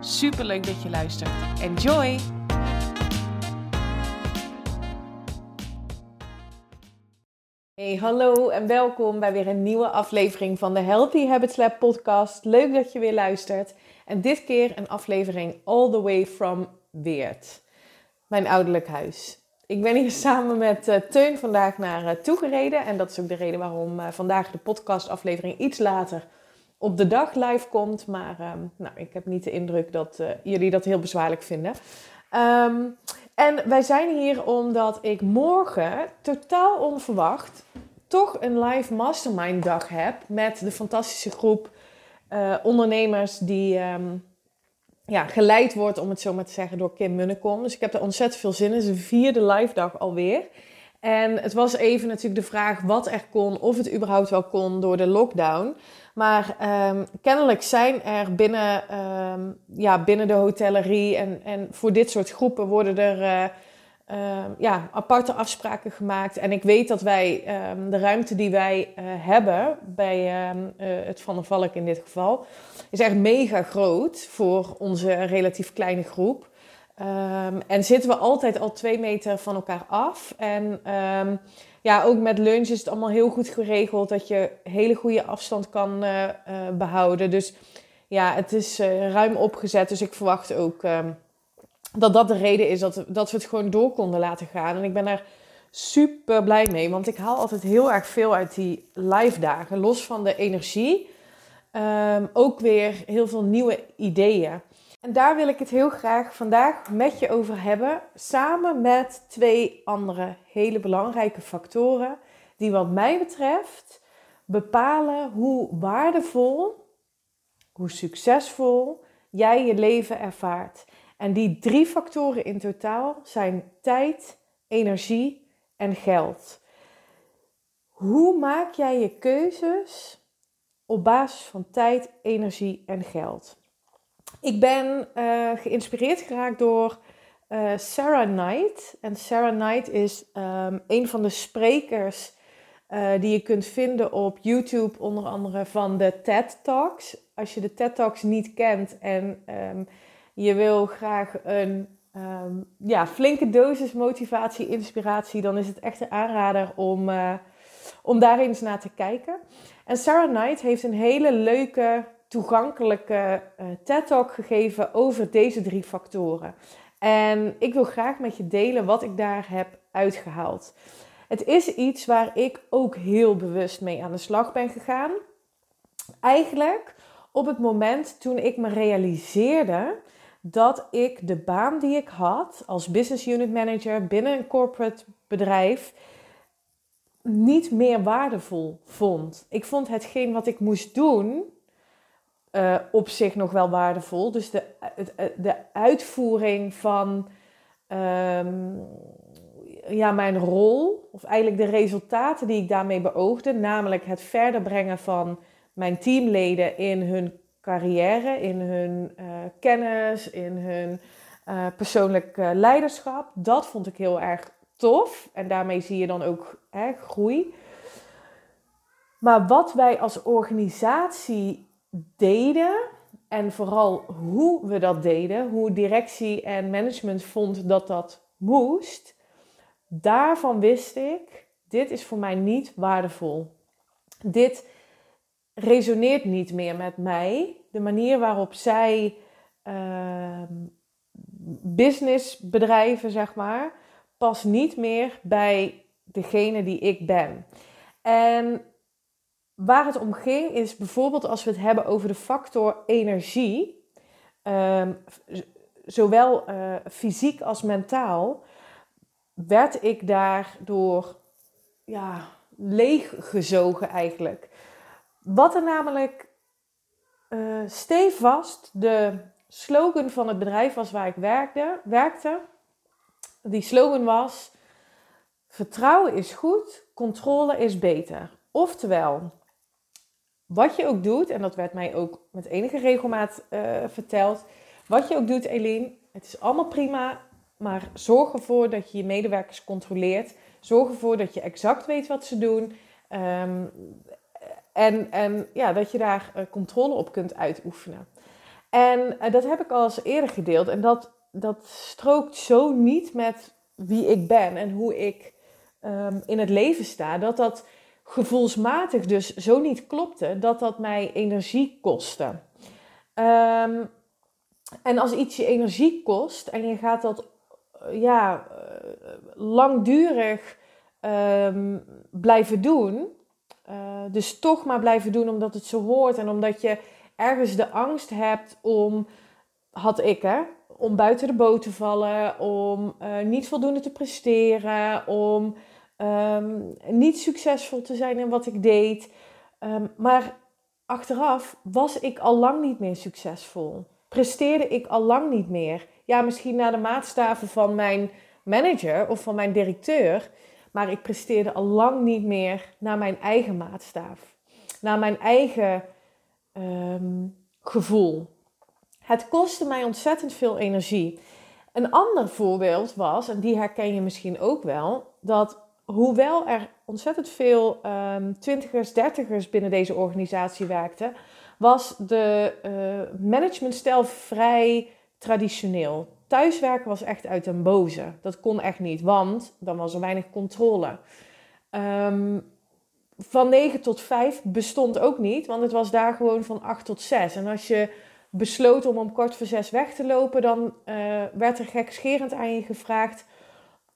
Super leuk dat je luistert. Enjoy! Hey, hallo en welkom bij weer een nieuwe aflevering van de Healthy Habits Lab podcast. Leuk dat je weer luistert. En dit keer een aflevering all the way from Weert, mijn ouderlijk huis. Ik ben hier samen met uh, Teun vandaag naar uh, toegereden. En dat is ook de reden waarom uh, vandaag de podcastaflevering iets later op de dag live komt. Maar ehm, nou, ik heb niet de indruk dat jullie dat heel bezwaarlijk vinden. Um, en wij zijn hier omdat ik morgen totaal onverwacht toch een live mastermind dag heb met de fantastische groep ondernemers die um, ja, geleid wordt, om het zo maar te zeggen, door Kim Munnekom. Dus ik heb er ontzettend veel zin in. Het de vierde live dag alweer. En het was even natuurlijk de vraag wat er kon, of het überhaupt wel kon door de lockdown. Maar um, kennelijk zijn er binnen, um, ja, binnen de hotellerie en, en voor dit soort groepen worden er uh, uh, ja, aparte afspraken gemaakt. En ik weet dat wij de ruimte die wij uh, hebben bij uh, het Van der Valk in dit geval, is echt mega groot voor onze relatief kleine groep. Um, en zitten we altijd al twee meter van elkaar af. En um, ja, ook met lunch is het allemaal heel goed geregeld dat je hele goede afstand kan uh, uh, behouden. Dus ja, het is uh, ruim opgezet. Dus ik verwacht ook um, dat dat de reden is dat, dat we het gewoon door konden laten gaan. En ik ben daar super blij mee, want ik haal altijd heel erg veel uit die live dagen. Los van de energie, ook weer heel veel nieuwe ideeën. En daar wil ik het heel graag vandaag met je over hebben, samen met twee andere hele belangrijke factoren, die wat mij betreft bepalen hoe waardevol, hoe succesvol jij je leven ervaart. En die drie factoren in totaal zijn tijd, energie en geld. Hoe maak jij je keuzes op basis van tijd, energie en geld? Ik ben uh, geïnspireerd geraakt door uh, Sarah Knight. En Sarah Knight is um, een van de sprekers uh, die je kunt vinden op YouTube, onder andere van de TED Talks. Als je de TED Talks niet kent en um, je wil graag een um, ja, flinke dosis motivatie, inspiratie, dan is het echt een aanrader om, om daar eens naar te kijken. En Sarah Knight heeft een hele leuke toegankelijke uh, TED-talk gegeven over deze drie factoren. En ik wil graag met je delen wat ik daar heb uitgehaald. Het is iets waar ik ook heel bewust mee aan de slag ben gegaan. Eigenlijk op het moment toen ik me realiseerde dat ik de baan die ik had als business unit manager binnen een corporate bedrijf niet meer waardevol vond. Ik vond hetgeen wat ik moest doen uh, op zich nog wel waardevol. Dus de, de uitvoering van um, ja, mijn rol, of eigenlijk de resultaten die ik daarmee beoogde, namelijk het verder brengen van mijn teamleden in hun carrière, in hun uh, kennis, in hun persoonlijk leiderschap, dat vond ik heel erg tof. En daarmee zie je dan ook hè, groei. Maar wat wij als organisatie deden en vooral hoe we dat deden, hoe directie en management vond dat dat moest, daarvan wist ik, dit is voor mij niet waardevol. Dit resoneert niet meer met mij. De manier waarop zij uh, businessbedrijven, zeg maar, past niet meer bij degene die ik ben. En Waar het om ging is bijvoorbeeld als we het hebben over de factor energie, um, zowel uh, fysiek als mentaal, werd ik daardoor ja, leeggezogen eigenlijk. Wat er namelijk uh, stevast de slogan van het bedrijf was waar ik werkte. werkte. Die slogan was: Vertrouwen is goed, controle is beter. Oftewel, wat je ook doet, en dat werd mij ook met enige regelmaat uh, verteld. Wat je ook doet, Eline, het is allemaal prima, maar zorg ervoor dat je je medewerkers controleert. Zorg ervoor dat je exact weet wat ze doen. Ehm, en, en ja, dat je daar uh, controle op kunt uitoefenen. En uh, dat heb ik al eens eerder gedeeld. En dat, dat strookt zo niet met wie ik ben en hoe ik um, in het leven sta. Dat dat gevoelsmatig dus zo niet klopte dat dat mij energie kostte. Um, en als iets je energie kost en je gaat dat ja, langdurig um, blijven doen, uh, dus toch maar blijven doen omdat het zo hoort en omdat je ergens de angst hebt om, had ik hè, om buiten de boot te vallen, om niet voldoende te presteren, om um, niet succesvol te zijn in wat ik deed. Um, maar achteraf was ik al lang niet meer succesvol. Presteerde ik al lang niet meer. Ja, misschien naar de maatstaven van mijn manager of van mijn directeur. Maar ik presteerde al lang niet meer naar mijn eigen maatstaaf. Naar mijn eigen um, gevoel. Het kostte mij ontzettend veel energie. Een ander voorbeeld was, en die herken je misschien ook wel, dat hoewel er ontzettend veel um, twintigers, dertigers binnen deze organisatie werkten, was de uh, managementstijl vrij traditioneel. Thuiswerken was echt uit een boze. Dat kon echt niet, want dan was er weinig controle. Um, van 9 tot 5 bestond ook niet, want het was daar gewoon van 8 tot 6. En als je besloot om om kort voor 6 weg te lopen, dan uh, werd er gekscherend aan je gevraagd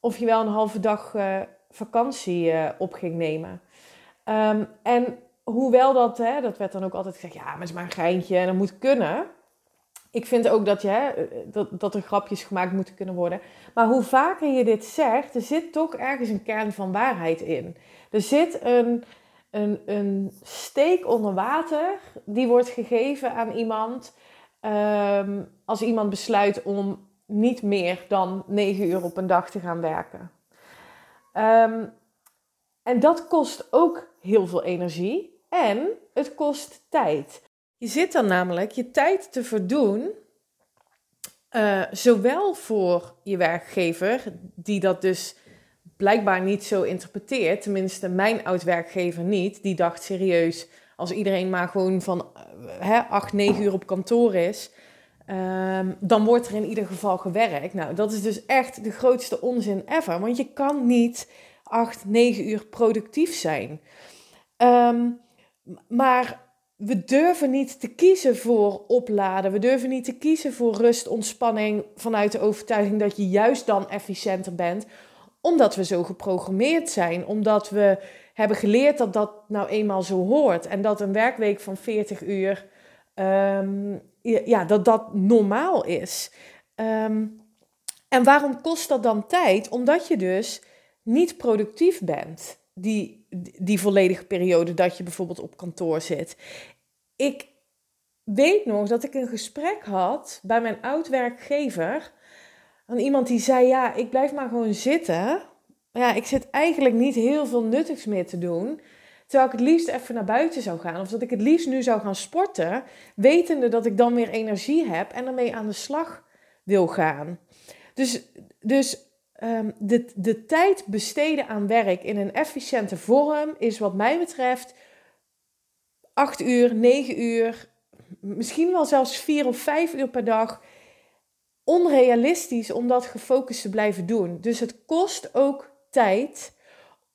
of je wel een halve dag uh, vakantie uh, op ging nemen. Um, en hoewel dat, hè, dat werd dan ook altijd gezegd, ja, maar het is maar een geintje en dat moet kunnen ik vind ook dat, je, hè, dat, dat er grapjes gemaakt moeten kunnen worden. Maar hoe vaker je dit zegt, er zit toch ergens een kern van waarheid in. Er zit een, een, een steek onder water die wordt gegeven aan iemand um, als iemand besluit om niet meer dan negen uur op een dag te gaan werken. Um, en dat kost ook heel veel energie en het kost tijd. Je zit dan namelijk je tijd te verdoen, uh, zowel voor je werkgever, die dat dus blijkbaar niet zo interpreteert, tenminste mijn oud-werkgever niet, die dacht serieus, als iedereen maar gewoon van uh, hè, 8, 9 uur op kantoor is, um, dan wordt er in ieder geval gewerkt. Nou, dat is dus echt de grootste onzin ever, want je kan niet 8, 9 uur productief zijn. Um, maar we durven niet te kiezen voor opladen. We durven niet te kiezen voor rust, ontspanning vanuit de overtuiging dat je juist dan efficiënter bent. Omdat we zo geprogrammeerd zijn. Omdat we hebben geleerd dat dat nou eenmaal zo hoort. En dat een werkweek van 40 uur, um, ja, dat dat normaal is. Um, en waarom kost dat dan tijd? Omdat je dus niet productief bent die, die volledige periode dat je bijvoorbeeld op kantoor zit ik weet nog dat ik een gesprek had bij mijn oud-werkgever. Aan iemand die zei: Ja, ik blijf maar gewoon zitten. Ja, ik zit eigenlijk niet heel veel nuttigs meer te doen. Terwijl ik het liefst even naar buiten zou gaan. Of dat ik het liefst nu zou gaan sporten. Wetende dat ik dan weer energie heb en ermee aan de slag wil gaan. Dus, dus um, de, de tijd besteden aan werk in een efficiënte vorm is wat mij betreft 8 uur, 9 uur, misschien wel zelfs 4 of 5 uur per dag onrealistisch om dat gefocust te blijven doen. Dus het kost ook tijd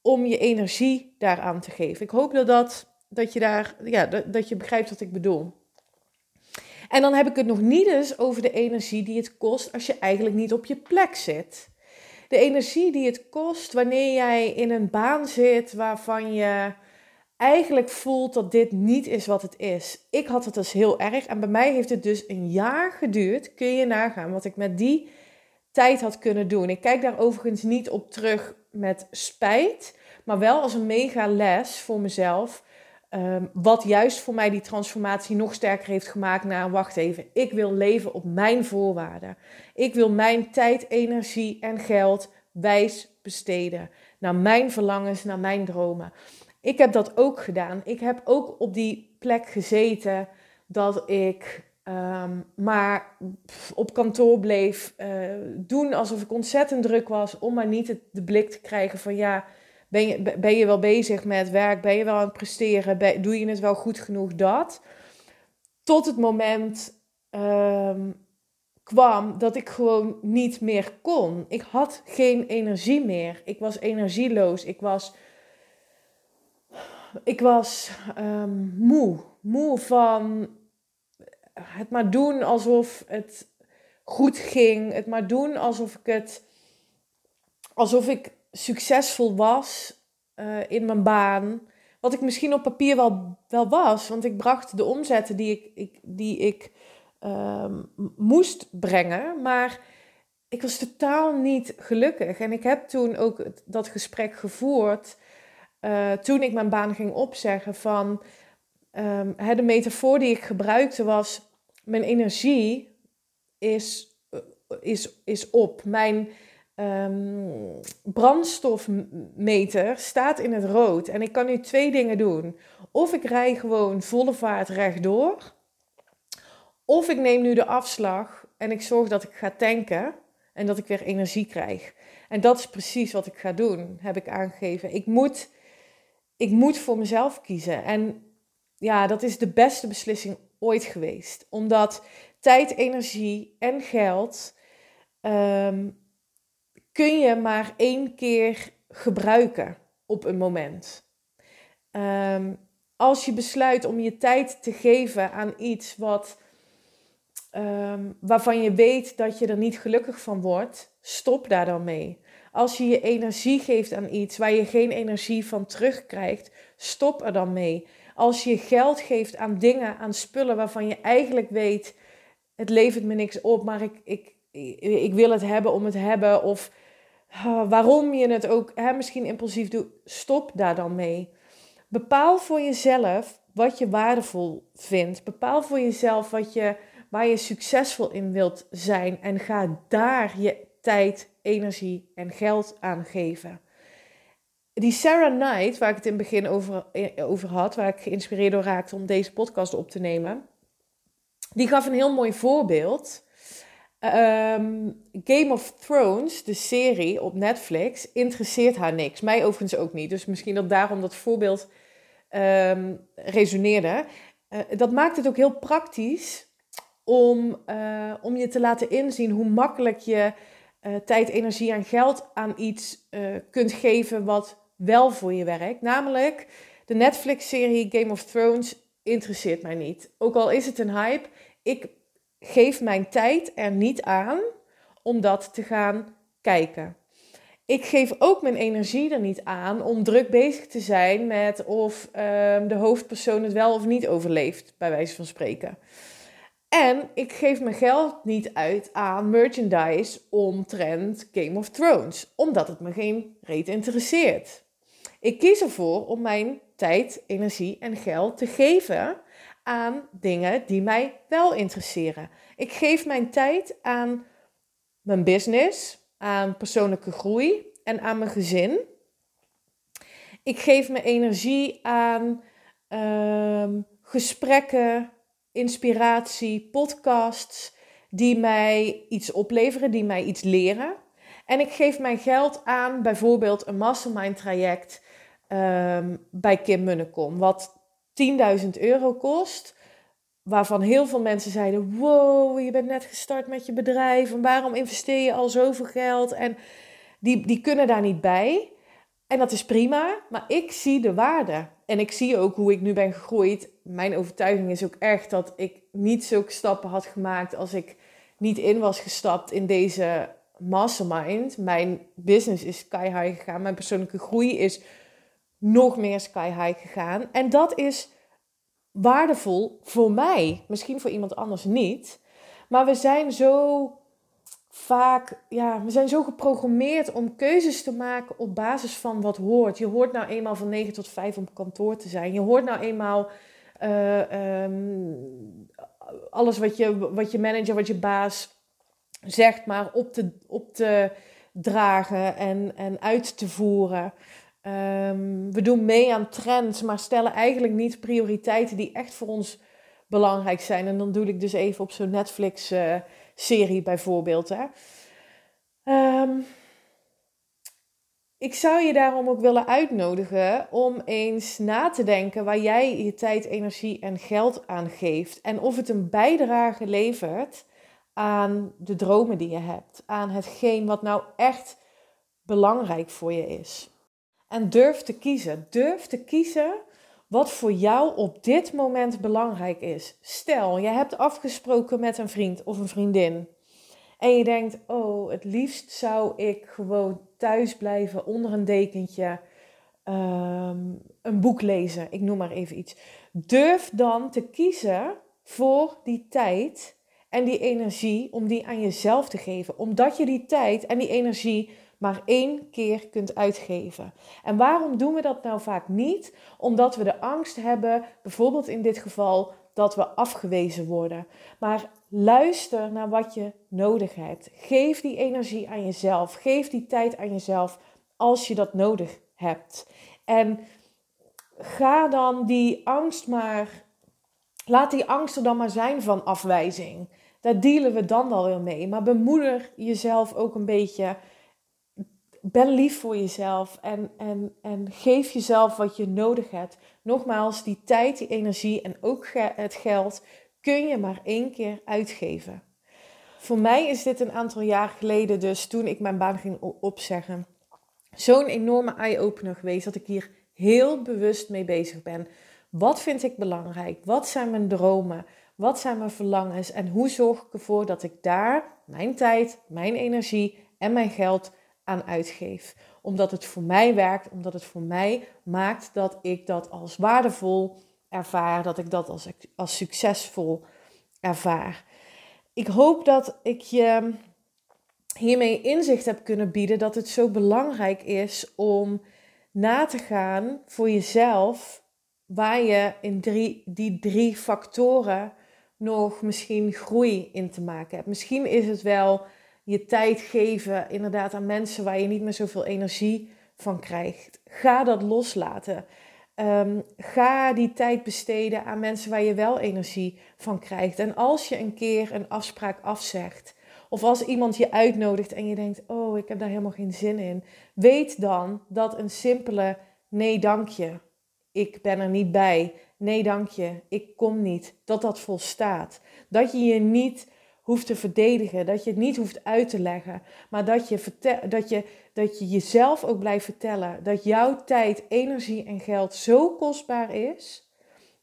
om je energie daaraan te geven. Ik hoop dat, dat, dat, je, daar, ja, dat, dat je begrijpt wat ik bedoel. En dan heb ik het nog niet eens over de energie die het kost als je eigenlijk niet op je plek zit. De energie die het kost wanneer jij in een baan zit waarvan je eigenlijk voelt dat dit niet is wat het is. Ik had het dus heel erg en bij mij heeft het dus een jaar geduurd. Kun je nagaan wat ik met die tijd had kunnen doen. Ik kijk daar overigens niet op terug met spijt, maar wel als een mega les voor mezelf. Ehm, wat juist voor mij die transformatie nog sterker heeft gemaakt naar, wacht even, ik wil leven op mijn voorwaarden. Ik wil mijn tijd, energie en geld wijs besteden. Naar mijn verlangens, naar mijn dromen. Ik heb dat ook gedaan. Ik heb ook op die plek gezeten dat ik ehm, maar op kantoor bleef uh, doen alsof ik ontzettend druk was. Om maar niet de blik te krijgen van ja, ben je, ben je wel bezig met werk? Ben je wel aan het presteren? doe je het wel goed genoeg? Dat. Tot het moment ehm, kwam dat ik gewoon niet meer kon. Ik had geen energie meer. Ik was energieloos. Ik was, ik was um, moe. Moe van het maar doen alsof het goed ging. Het maar doen alsof ik het. Alsof ik succesvol was uh, in mijn baan. Wat ik misschien op papier wel, wel was. Want ik bracht de omzetten die ik, ik die ik uh, moest brengen. Maar ik was totaal niet gelukkig. En ik heb toen ook dat gesprek gevoerd. Uh, toen ik mijn baan ging opzeggen. Van um, de metafoor die ik gebruikte was: Mijn energie is, is, is op. Mijn um, brandstofmeter staat in het rood. En ik kan nu twee dingen doen. Of ik rij gewoon volle vaart rechtdoor. Of ik neem nu de afslag en ik zorg dat ik ga tanken en dat ik weer energie krijg. En dat is precies wat ik ga doen, heb ik aangegeven. Ik moet, ik moet voor mezelf kiezen. En ja, dat is de beste beslissing ooit geweest. Omdat tijd, energie en geld um, kun je maar één keer gebruiken op een moment. Ehm, als je besluit om je tijd te geven aan iets wat, um, waarvan je weet dat je er niet gelukkig van wordt, stop daar dan mee. Als je je energie geeft aan iets waar je geen energie van terugkrijgt, stop er dan mee. Als je geld geeft aan dingen, aan spullen waarvan je eigenlijk weet, het levert me niks op, maar ik, ik, ik wil het hebben om het hebben. Of waarom je het ook hè, misschien impulsief doet, stop daar dan mee. Bepaal voor jezelf wat je waardevol vindt. Bepaal voor jezelf wat je, waar je succesvol in wilt zijn. En ga daar je tijd, energie en geld aan geven. Die Sarah Knight, waar ik het in het begin over, eh, over had, waar ik geïnspireerd door raakte om deze podcast op te nemen, die gaf een heel mooi voorbeeld. Ehm, Game of Thrones, de serie op Netflix, interesseert haar niks. Mij overigens ook niet. Dus misschien dat daarom dat voorbeeld um, resoneerde. Uh, dat maakt het ook heel praktisch om, uh, om je te laten inzien hoe makkelijk je tijd, energie en geld aan iets kunt geven wat wel voor je werkt. Namelijk de Netflix-serie Game of Thrones interesseert mij niet. Ook al is het een hype, ik geef mijn tijd er niet aan om dat te gaan kijken. Ik geef ook mijn energie er niet aan om druk bezig te zijn met of ehm, de hoofdpersoon het wel of niet overleeft, bij wijze van spreken. En ik geef mijn geld niet uit aan merchandise omtrent Game of Thrones, omdat het me geen reet interesseert. Ik kies ervoor om mijn tijd, energie en geld te geven aan dingen die mij wel interesseren. Ik geef mijn tijd aan mijn business, aan persoonlijke groei en aan mijn gezin. Ik geef mijn energie aan ehm, gesprekken, inspiratie, podcasts die mij iets opleveren, die mij iets leren. En ik geef mijn geld aan bijvoorbeeld een mastermind traject ehm, bij Kim Munnekom, wat 10.000 euro kost. Waarvan heel veel mensen zeiden: Wow, je bent net gestart met je bedrijf. En waarom investeer je al zoveel geld? En die, die kunnen daar niet bij. En dat is prima, maar ik zie de waarde. En ik zie ook hoe ik nu ben gegroeid. Mijn overtuiging is ook echt dat ik niet zulke stappen had gemaakt als ik niet in was gestapt in deze mastermind. Mijn business is sky high gegaan. Mijn persoonlijke groei is nog meer sky high gegaan. En dat is waardevol voor mij. Misschien voor iemand anders niet. Maar we zijn zo vaak, ja, we zijn zo geprogrammeerd om keuzes te maken op basis van wat hoort. Je hoort nou eenmaal van 9 tot 5 om kantoor te zijn. Je hoort nou eenmaal uh, um, alles wat je, wat je manager, wat je baas zegt, maar op te, op te dragen en, en uit te voeren. Um, we doen mee aan trends, maar stellen eigenlijk niet prioriteiten die echt voor ons belangrijk zijn. En dan doe ik dus even op zo'n Netflix-serie uh, bijvoorbeeld. Hè. Um, ik zou je daarom ook willen uitnodigen om eens na te denken waar jij je tijd, energie en geld aan geeft. En of het een bijdrage levert aan de dromen die je hebt. Aan hetgeen wat nou echt belangrijk voor je is. En durf te kiezen. Durf te kiezen wat voor jou op dit moment belangrijk is. Stel, je hebt afgesproken met een vriend of een vriendin. En je denkt, oh, het liefst zou ik gewoon thuis blijven onder een dekentje, ehm, een boek lezen, ik noem maar even iets. Durf dan te kiezen voor die tijd en die energie om die aan jezelf te geven. Omdat je die tijd en die energie maar één keer kunt uitgeven. En waarom doen we dat nou vaak niet? Omdat we de angst hebben, bijvoorbeeld in dit geval, dat we afgewezen worden. Maar luister naar wat je nodig hebt. Geef die energie aan jezelf. Geef die tijd aan jezelf als je dat nodig hebt. En ga dan die angst maar. Laat die angst er dan maar zijn van afwijzing. Daar dealen we dan wel weer mee. Maar bemoeder jezelf ook een beetje. Ben lief voor jezelf en, en, en geef jezelf wat je nodig hebt. Nogmaals, die tijd, die energie en ook het geld kun je maar één keer uitgeven. Voor mij is dit een aantal jaar geleden, dus toen ik mijn baan ging opzeggen, zo'n enorme eye-opener geweest dat ik hier heel bewust mee bezig ben. Wat vind ik belangrijk? Wat zijn mijn dromen? Wat zijn mijn verlangens? En hoe zorg ik ervoor dat ik daar mijn tijd, mijn energie en mijn geld aan uitgeef? Omdat het voor mij werkt, omdat het voor mij maakt dat ik dat als waardevol ervaar, dat ik dat als, als succesvol ervaar. Ik hoop dat ik je hiermee inzicht heb kunnen bieden dat het zo belangrijk is om na te gaan voor jezelf waar je in die drie factoren nog misschien groei in te maken hebt. Misschien is het wel je tijd geven inderdaad aan mensen waar je niet meer zoveel energie van krijgt. Ga dat loslaten. Um, ga die tijd besteden aan mensen waar je wel energie van krijgt. En als je een keer een afspraak afzegt, of als iemand je uitnodigt en je denkt: Oh, ik heb daar helemaal geen zin in, weet dan dat een simpele nee, dank je. Ik ben er niet bij. Nee, dank je. Ik kom niet. Dat dat volstaat. Dat je je niet hoeft te verdedigen, dat je het niet hoeft uit te leggen, maar dat je, dat je, dat je jezelf ook blijft vertellen dat jouw tijd, energie en geld zo kostbaar is,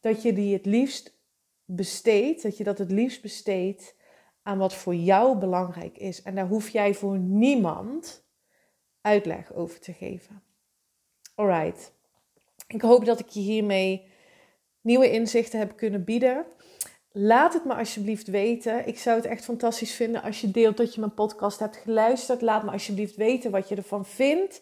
dat je die het liefst besteedt, dat je dat het liefst besteedt aan wat voor jou belangrijk is. En daar hoef jij voor niemand uitleg over te geven. Alright. Ik hoop dat ik je hiermee nieuwe inzichten heb kunnen bieden. Laat het me alsjeblieft weten. Ik zou het echt fantastisch vinden als je deelt dat je mijn podcast hebt geluisterd. Laat me alsjeblieft weten wat je ervan vindt.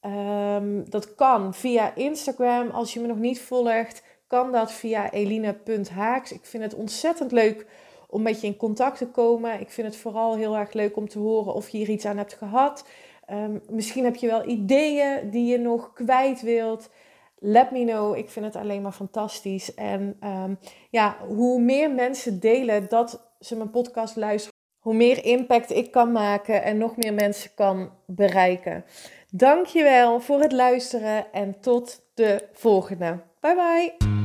Um, dat kan via Instagram. Als je me nog niet volgt, kan dat via eline.haaks. Ik vind het ontzettend leuk om met je in contact te komen. Ik vind het vooral heel erg leuk om te horen of je hier iets aan hebt gehad. Um, misschien heb je wel ideeën die je nog kwijt wilt. Let me know. Ik vind het alleen maar fantastisch. En um, ja, hoe meer mensen delen dat ze mijn podcast luisteren, hoe meer impact ik kan maken en nog meer mensen kan bereiken. Dankjewel voor het luisteren en tot de volgende. Bye bye.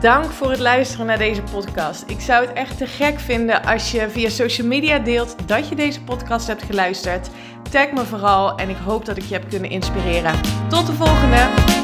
Dank voor het luisteren naar deze podcast. Ik zou het echt te gek vinden als je via social media deelt dat je deze podcast hebt geluisterd. Tag me vooral en ik hoop dat ik je heb kunnen inspireren. Tot de volgende!